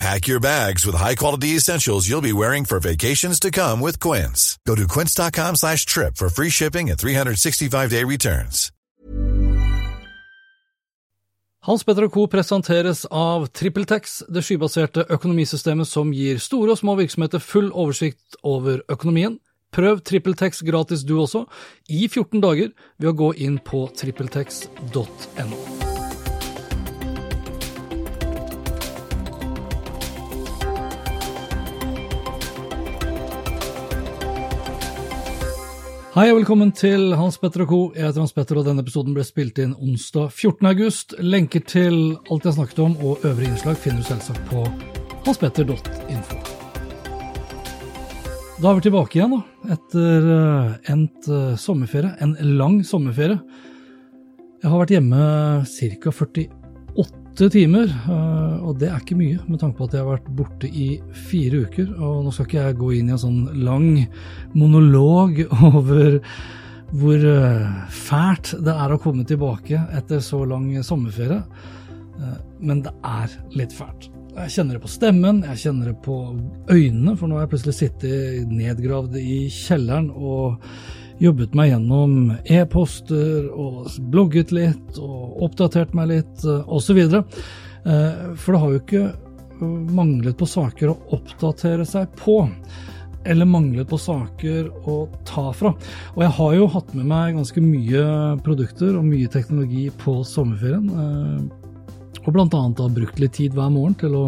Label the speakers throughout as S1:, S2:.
S1: Pack your bags with high-quality essentials you'll be wearing for vacations to come with Quince. Go to quince.com slash trip for free shipping and 365-day returns.
S2: Hans Petter Co. presenteres av TrippelTex, det skybaserte økonomisystemet som gir store og små virksomheter full oversikt over økonomien. Prøv TrippelTex gratis du også, i 14 dager, ved å gå inn på trippeltex.no. Hei og velkommen til Hans Petter og co. Jeg heter Hans Petter, og denne episoden ble spilt inn onsdag 14. august. Lenker til alt jeg snakket om og øvrige innslag finner du selvsagt på hanspetter.info. Da er vi tilbake igjen, da, etter uh, endt uh, sommerferie. En lang sommerferie. Jeg har vært hjemme ca. 48 timer, uh, og det er ikke mye med tanke på at jeg har vært borte i fire uker. Og nå skal ikke jeg gå inn i en sånn lang monolog over hvor fælt det er å komme tilbake etter så lang sommerferie, men det er litt fælt. Jeg kjenner det på stemmen, jeg kjenner det på øynene, for nå har jeg plutselig sittet nedgravd i kjelleren og jobbet meg gjennom e-poster og blogget litt og oppdatert meg litt osv. For det har jo ikke manglet på saker å oppdatere seg på. Eller manglet på saker å ta fra. Og jeg har jo hatt med meg ganske mye produkter og mye teknologi på sommerferien og bl.a. har brukt litt tid hver morgen til å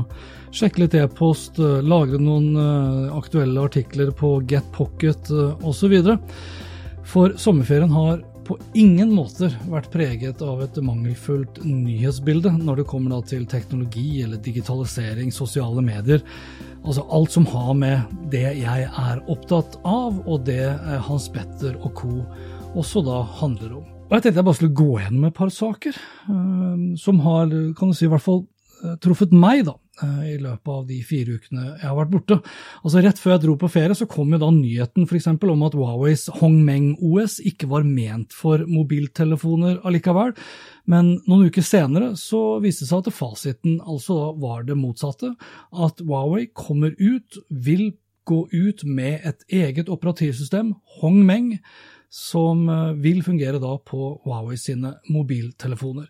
S2: sjekke litt e-post, lagre noen aktuelle artikler på Get Pocket osv. For sommerferien har på ingen måter vært preget av et mangelfullt nyhetsbilde når det kommer til teknologi eller digitalisering, sosiale medier. Altså alt som har med det jeg er opptatt av, og det Hans Petter og co. også da handler om. Og Jeg tenkte jeg bare skulle gå gjennom et par saker uh, som har kan du si, i hvert fall uh, truffet meg da, i løpet av de fire ukene jeg har vært borte. Altså Rett før jeg dro på ferie, så kom jo da nyheten for eksempel, om at Huaweis Hongmeng-OS ikke var ment for mobiltelefoner allikevel. Men noen uker senere så viste det seg at fasiten altså da var det motsatte. At Huawei kommer ut, vil gå ut med et eget operativsystem, Hongmeng, som vil fungere da på Huawei sine mobiltelefoner.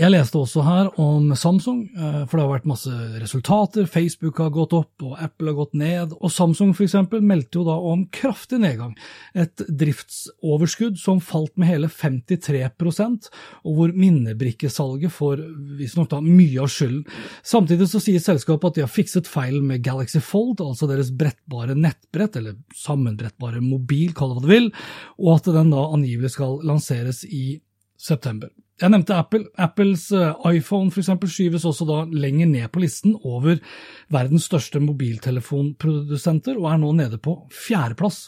S2: Jeg leste også her om Samsung, for det har vært masse resultater. Facebook har gått opp, og Apple har gått ned. Og Samsung f.eks. meldte jo da om kraftig nedgang. Et driftsoverskudd som falt med hele 53% og hvor minnebrikkesalget får visstnok da mye av skylden. Samtidig så sier selskapet at de har fikset feil med Galaxy Fold, altså deres brettbare nettbrett, eller sammenbrettbare mobil, kall det hva du vil, og at den da angivelig skal lanseres i september. Jeg nevnte Apple. Apples iPhone for eksempel, skyves også da lenger ned på listen over verdens største mobiltelefonprodusenter, og er nå nede på fjerdeplass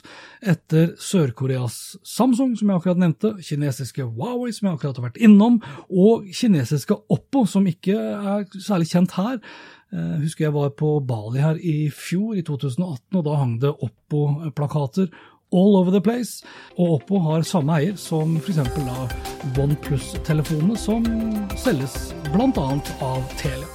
S2: etter Sør-Koreas Samsung, som jeg akkurat nevnte, kinesiske Huawei, som jeg akkurat har vært innom, og kinesiske Oppo, som ikke er særlig kjent her. Jeg husker jeg var på Bali her i fjor, i 2018, og da hang det Oppo-plakater all over the place. Og Oppo har samme eier som f.eks. OnePlus-telefonene, som selges bl.a. av Telia.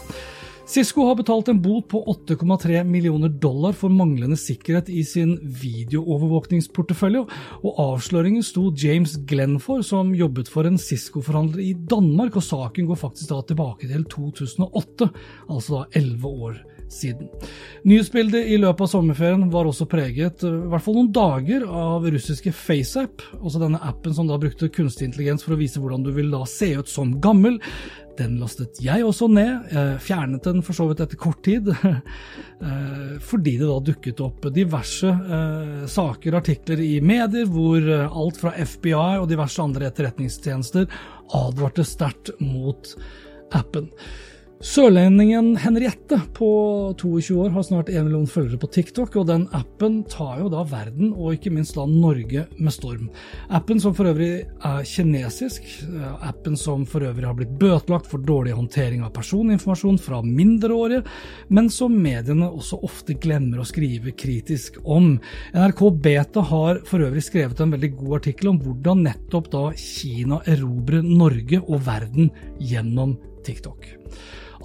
S2: Cisco har betalt en bot på 8,3 millioner dollar for manglende sikkerhet i sin videoovervåkningsportefølje, og avsløringen sto James Glenn for, som jobbet for en Cisco-forhandler i Danmark, og saken går faktisk da tilbake til 2008, altså da 11 år siden. Nyhetsbildet i løpet av sommerferien var også preget, i hvert fall noen dager, av russiske FaceApp, altså denne appen som da brukte kunstig intelligens for å vise hvordan du vil da se ut som gammel. Den lastet jeg også ned, fjernet den for så vidt etter kort tid, fordi det da dukket opp diverse eh, saker artikler i medier hvor alt fra FBI og diverse andre etterretningstjenester advarte sterkt mot appen. Sørlendingen Henriette på 22 år har snart 1 million følgere på TikTok, og den appen tar jo da verden, og ikke minst da Norge, med storm. Appen som for øvrig er kinesisk, appen som for øvrig har blitt bøtelagt for dårlig håndtering av personinformasjon fra mindreårige, men som mediene også ofte glemmer å skrive kritisk om. NRK Beta har for øvrig skrevet en veldig god artikkel om hvordan nettopp da Kina erobrer Norge og verden gjennom TikTok.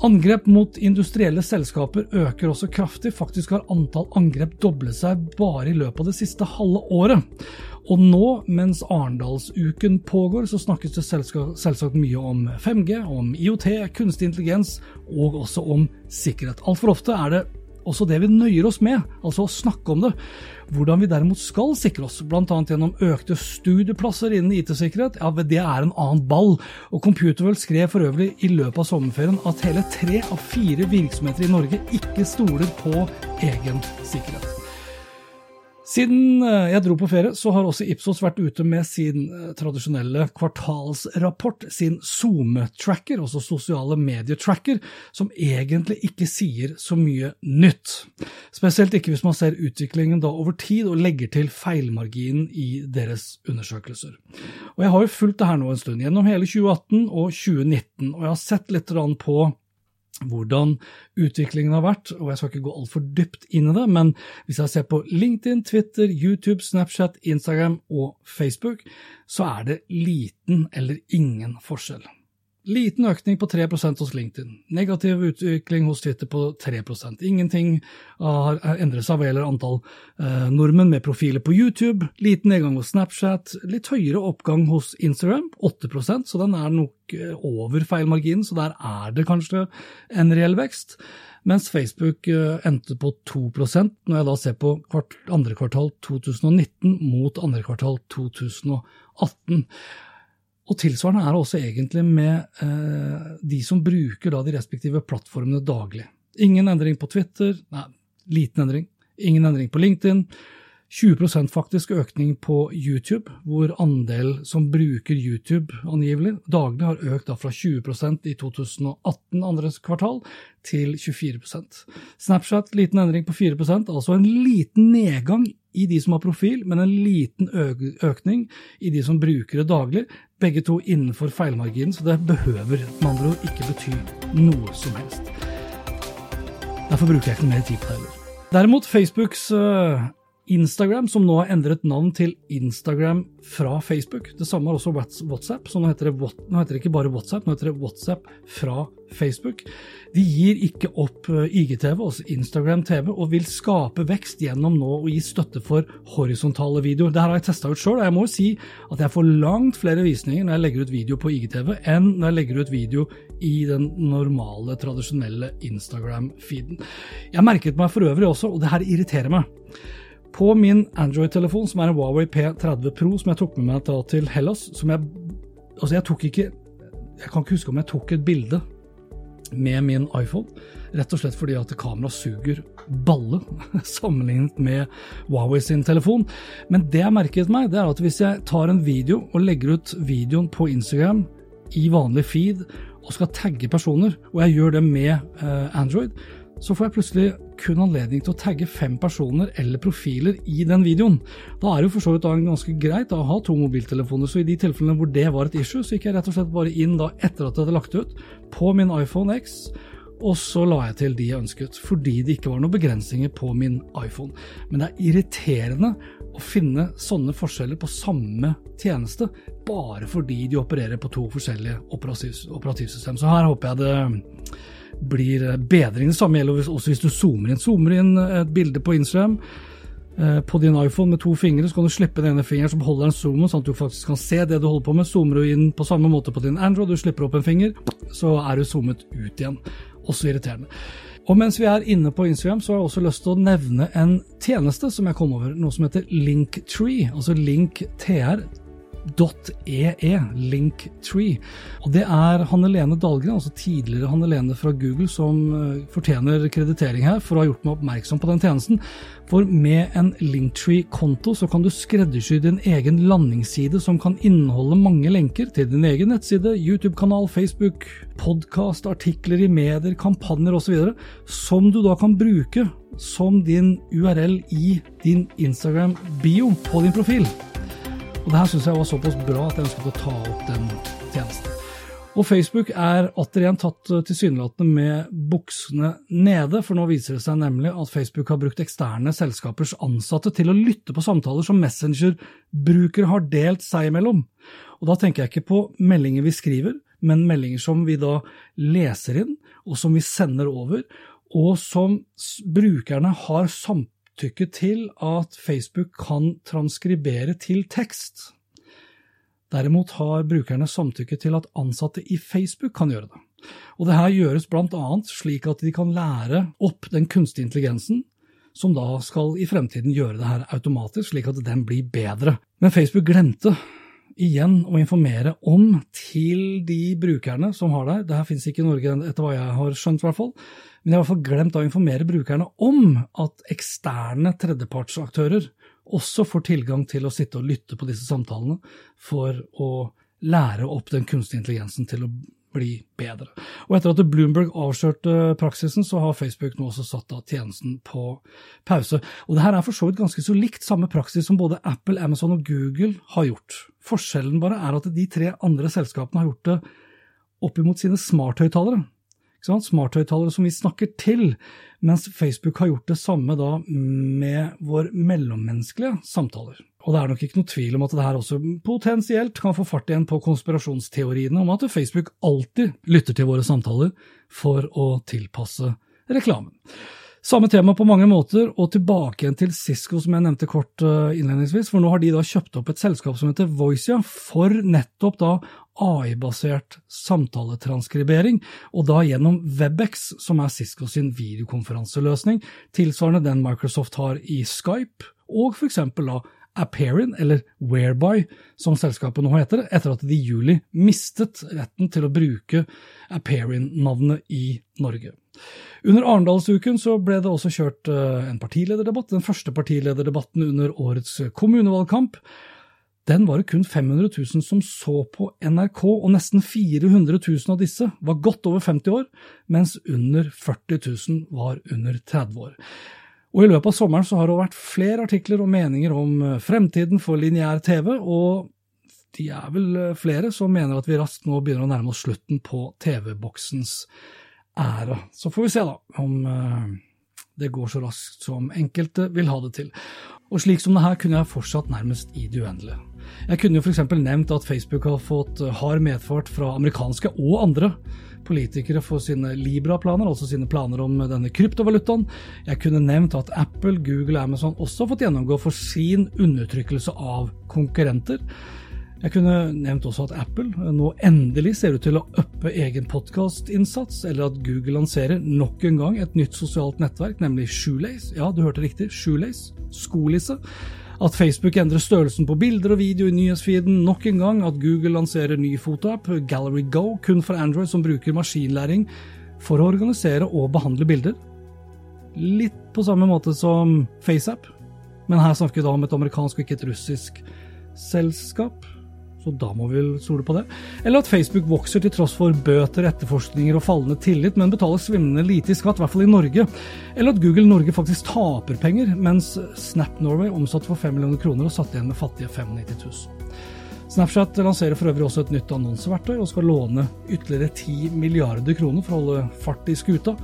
S2: Angrep mot industrielle selskaper øker også kraftig, faktisk har antall angrep doblet seg bare i løpet av det siste halve året. Og nå, mens Arendalsuken pågår, så snakkes det selvsagt mye om 5G, om IOT, kunstig intelligens og også om sikkerhet. Altfor ofte er det også det vi nøyer oss med, altså å snakke om det. Hvordan vi derimot skal sikre oss, bl.a. gjennom økte studieplasser innen IT-sikkerhet, ja, det er en annen ball. Og Computerworld skrev for øvrig i løpet av sommerferien at hele tre av fire virksomheter i Norge ikke stoler på egen sikkerhet. Siden eh, jeg dro på ferie, så har også Ipsos vært ute med sin eh, tradisjonelle kvartalsrapport, sin SoMe-tracker, altså sosiale medietracker, som egentlig ikke sier så mye nytt. Spesielt ikke hvis man ser utviklingen da over tid og legger til feilmarginen i deres undersøkelser. Og Jeg har jo fulgt det her nå en stund, gjennom hele 2018 og 2019, og jeg har sett litt på hvordan utviklingen har vært, og jeg skal ikke gå altfor dypt inn i det, men hvis jeg ser på LinkedIn, Twitter, YouTube, Snapchat, Instagram og Facebook, så er det liten eller ingen forskjell. Liten økning på 3% hos LinkedIn. Negativ utvikling hos Twitter på 3% Ingenting har endret seg hva gjelder antall eh, nordmenn med profiler på YouTube. Liten nedgang hos Snapchat. Litt høyere oppgang hos Instagram, 8 så den er nok eh, over feilmarginen, så der er det kanskje en reell vekst. Mens Facebook eh, endte på 2% når jeg da ser på andre kvartal 2019 mot andre kvartal 2018. Og tilsvarende er det også egentlig med eh, de som bruker da, de respektive plattformene daglig. Ingen endring på Twitter, nei, liten endring. Ingen endring på LinkedIn. 20% faktisk økning på YouTube, hvor andel som bruker YouTube angivelig daglig har økt fra 20% i 2018 andre kvartal til 24% Snapchat liten endring på 4% altså en liten nedgang i de som har profil, men en liten økning i de som bruker det daglig. Begge to innenfor feilmarginen, så det behøver med andre ord ikke bety noe som helst. Derfor bruker jeg ikke mer tid på det heller. Derimot Facebooks uh, Instagram, som nå har endret navn til Instagram fra Facebook. Det samme har også WhatsApp, så nå heter, det, nå heter det ikke bare WhatsApp, nå heter det WhatsApp fra Facebook. De gir ikke opp eh, IGTV, altså Instagram TV, og vil skape vekst gjennom nå å gi støtte for horisontale videoer. Det her har jeg testa ut sjøl, og jeg må jo si at jeg får langt flere visninger når jeg legger ut video på IGTV, enn når jeg legger ut video i den normale, tradisjonelle Instagram-feeden. Jeg merket meg for øvrig også, og det her irriterer meg, på min Android-telefon, som er en Huawei P30 Pro, som jeg tok med meg til Hellas som jeg, altså jeg tok ikke Jeg kan ikke huske om jeg tok et bilde med min iPhone, rett og slett fordi at kameraet suger balle sammenlignet med Huawei sin telefon. Men det jeg merket meg, det er at hvis jeg tar en video og legger ut videoen på Instagram i vanlig feed og skal tagge personer, og jeg gjør det med eh, Android, så får jeg plutselig kun anledning til å tagge fem personer eller profiler i den videoen. Da er det jo for så vidt ganske greit å ha to mobiltelefoner, så i de tilfellene hvor det var et issue, så gikk jeg rett og slett bare inn da etter at jeg hadde lagt ut på min iPhone X, og så la jeg til de jeg ønsket, fordi det ikke var noen begrensninger på min iPhone. Men det er irriterende å finne sånne forskjeller på samme tjeneste, bare fordi de opererer på to forskjellige operativsystem. Så her håper jeg det blir bedring. Det samme gjelder også hvis du zoomer inn. Zoomer inn et bilde på Instagram eh, på din iPhone med to fingre, så kan du slippe den ene fingeren som holder den zoomen, sånn at du faktisk kan se det du holder på med. Zoomer du inn på samme måte på din Android, du slipper opp en finger, så er du zoomet ut igjen. Også irriterende. Og mens vi er inne på Instagram, så har jeg også lyst til å nevne en tjeneste som jeg kom over, noe som heter Linktree, altså Link TR .ee, Linktree. Og det er Hanne Lene Dahlgren, altså tidligere Hanne Lene fra Google, som uh, fortjener kreditering her for å ha gjort meg oppmerksom på den tjenesten. For med en Linktree-konto så kan du skreddersy din egen landingsside som kan inneholde mange lenker til din egen nettside, YouTube-kanal, Facebook, podkast, artikler i medier, kampanjer osv., som du da kan bruke som din URL i din Instagram-bio på din profil. Og det her syns jeg var såpass bra at jeg ønsket å ta opp den tjenesten. Og Facebook er atter igjen tatt eh, tilsynelatende med buksene nede, for nå viser det seg nemlig at Facebook har brukt eksterne selskapers ansatte til å lytte på samtaler som Messenger-brukere har delt seg imellom. Og da tenker jeg ikke på meldinger vi skriver, men meldinger som vi da leser inn, og som vi sender over, og som brukerne har samtale samtykke til at Facebook kan transkribere til tekst. Derimot har brukerne samtykke til at ansatte i Facebook kan gjøre det. Og det her gjøres bl.a. slik at de kan lære opp den kunstige intelligensen, som da skal i fremtiden gjøre det her automatisk, slik at den blir bedre. Men Facebook glemte igjen å informere om til de brukerne som har det. Det her finnes ikke i Norge, etter hva jeg har skjønt, i hvert fall. Men jeg har i hvert fall glemt å informere brukerne om at eksterne tredjepartsaktører også får tilgang til å sitte og lytte på disse samtalene for å lære opp den kunstige intelligensen til å bli bedre. Og etter at Bloomberg avslørte praksisen, så har Facebook nå også satt av tjenesten på pause. Og det her er for så vidt ganske så likt samme praksis som både Apple, Amazon og Google har gjort. Forskjellen bare er at de tre andre selskapene har gjort det opp imot sine smarthøyttalere smarthøyttalere som vi snakker til, mens Facebook har gjort det samme da med vår mellommenneskelige samtaler. Og det er nok ikke noe tvil om at det her også potensielt kan få fart igjen på konspirasjonsteoriene om at Facebook alltid lytter til våre samtaler for å tilpasse reklamen. Samme tema på mange måter, og tilbake igjen til Cisco, som jeg nevnte kort uh, innledningsvis, for nå har de da kjøpt opp et selskap som heter Voicia, for nettopp da AI-basert samtaletranskribering, og da gjennom Webex, som er Cisco sin videokonferanseløsning, tilsvarende den Microsoft har i Skype, og for eksempel da Appearin, eller Whereby, som selskapet nå heter, etter at de i juli mistet retten til å bruke Appearin-navnet i Norge. Under Arendalsuken så ble det også kjørt eh, en partilederdebatt, den første partilederdebatten under årets kommunevalgkamp. Den var det kun 500 000 som så på NRK, og nesten 400 000 av disse var godt over 50 år, mens under 40 000 var under 30 år. Og I løpet av sommeren så har det vært flere artikler og meninger om eh, fremtiden for lineær TV, og de er vel eh, flere som mener at vi raskt nå begynner å nærme oss slutten på TV-boksens ære. Så får vi se, da, om eh, det går så raskt som enkelte vil ha det til. Og slik som det her kunne jeg fortsatt nærmest i det uendelige. Jeg kunne jo f.eks. nevnt at Facebook har fått eh, hard medfart fra amerikanske og andre politikere for sine Libra-planer, altså sine planer om denne kryptovalutaen. Jeg kunne nevnt at Apple, Google og Amazon også har fått gjennomgå for sin undertrykkelse av konkurrenter. Jeg kunne nevnt også at Apple nå endelig ser ut til å uppe egen podkastinnsats, eller at Google lanserer nok en gang et nytt sosialt nettverk, nemlig Shoelace. Ja, du hørte riktig, Shoelace. Skolisse. At Facebook endrer størrelsen på bilder og video i nyhetsfeeden nok en gang. At Google lanserer ny fotoapp, Gallery Go, kun for Android, som bruker maskinlæring for å organisere og behandle bilder. Litt på samme måte som FaceApp, men her snakker vi da om et amerikansk og ikke et russisk selskap så da må vi vel stole på det. Eller at Facebook vokser til tross for bøter, etterforskninger og fallende tillit, men betaler svimlende lite i skatt, i hvert fall i Norge. Eller at Google Norge faktisk taper penger, mens Snap Norway omsatte for 5 millioner kroner og satt igjen med fattige 95 000. Snapchat lanserer for øvrig også et nytt annonseverktøy og skal låne ytterligere 10 milliarder kroner for å holde fart i skuta.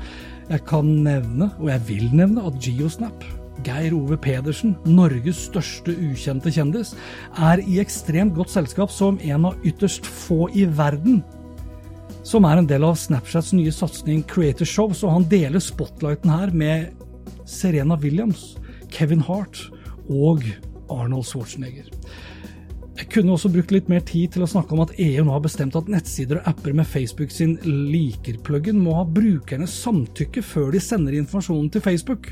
S2: Jeg kan nevne, og jeg vil nevne, at Geosnap Geir Ove Pedersen, Norges største ukjente kjendis, er i ekstremt godt selskap som en av ytterst få i verden som er en del av Snapchats nye satsing Creator Shows, og han deler spotlighten her med Serena Williams, Kevin Hart og Arnold Schwarzenegger. Jeg kunne også brukt litt mer tid til å snakke om at EU nå har bestemt at nettsider og apper med Facebook sin liker-pluggen må ha brukernes samtykke før de sender informasjonen til Facebook.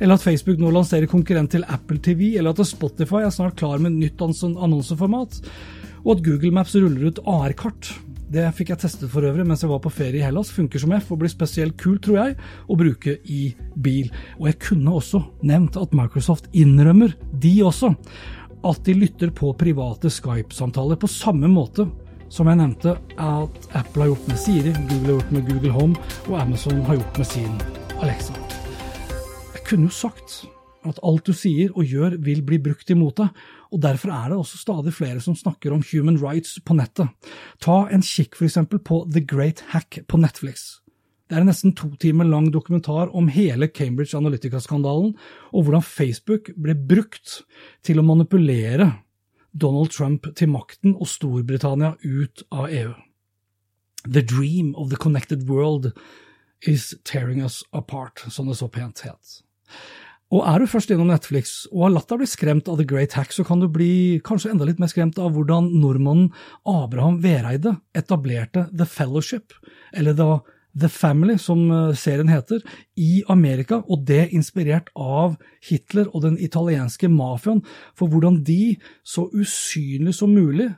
S2: Eller at Facebook nå lanserer konkurrent til Apple TV, eller at Spotify er snart klar med nytt annonseformat, og at Google Maps ruller ut AR-kart. Det fikk jeg testet for øvrig mens jeg var på ferie i Hellas. Funker som F og blir spesielt kult, tror jeg, å bruke i bil. Og jeg kunne også nevnt at Microsoft innrømmer, de også, at de lytter på private Skype-samtaler på samme måte som jeg nevnte at Apple har gjort med Siri, Google har gjort med Google Home, og Amazon har gjort med sin Alexa. Kunne jo sagt at alt du sier og gjør vil bli brukt imot deg, og derfor er det også stadig flere som snakker om human rights på nettet. Ta en kikk f.eks. på The Great Hack på Netflix. Det er en nesten to timer lang dokumentar om hele Cambridge Analytica-skandalen, og hvordan Facebook ble brukt til å manipulere Donald Trump til makten og Storbritannia ut av EU. The dream of the connected world is tearing us apart, som det så pent het. Og er du først innom Netflix og har latt deg bli skremt av The Great Hack, så kan du bli kanskje enda litt mer skremt av hvordan nordmannen Abraham Vereide etablerte The Fellowship, eller da The Family, som eh, serien heter, i Amerika, og det inspirert av Hitler og den italienske mafiaen, for hvordan de, så usynlig som mulig,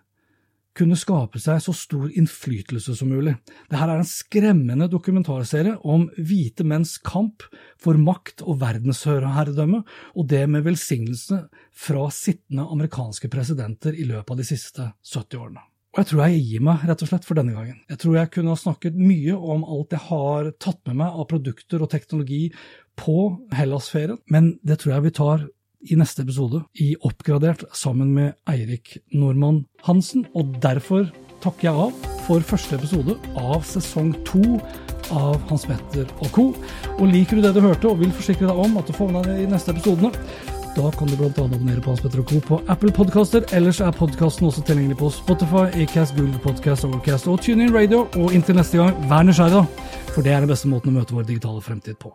S2: kunne skape seg så stor innflytelse som mulig. Dette er en skremmende dokumentarserie om hvite menns kamp for makt og verdensherredømme, og det med velsignelse fra sittende amerikanske presidenter i løpet av de siste 70 årene. Og jeg tror jeg gir meg, rett og slett, for denne gangen. Jeg tror jeg kunne ha snakket mye om alt jeg har tatt med meg av produkter og teknologi på Hellas-ferien, men det tror jeg vi tar i neste episode, i Oppgradert, sammen med Eirik Normann Hansen. Og derfor takker jeg av for første episode av sesong to av Hans Petter og co. Og liker du det du hørte og vil forsikre deg om at du får med deg i neste episodene, da kan du bl.a. abonnere på Hans Petter og Co. på Apple Podcaster. Ellers er podkasten også tilgjengelig på Spotify, Acast, Google Podcast, Overcast og TuneIn Radio. Og inntil neste gang, vær nysgjerrig, da, for det er den beste måten å møte vår digitale fremtid på.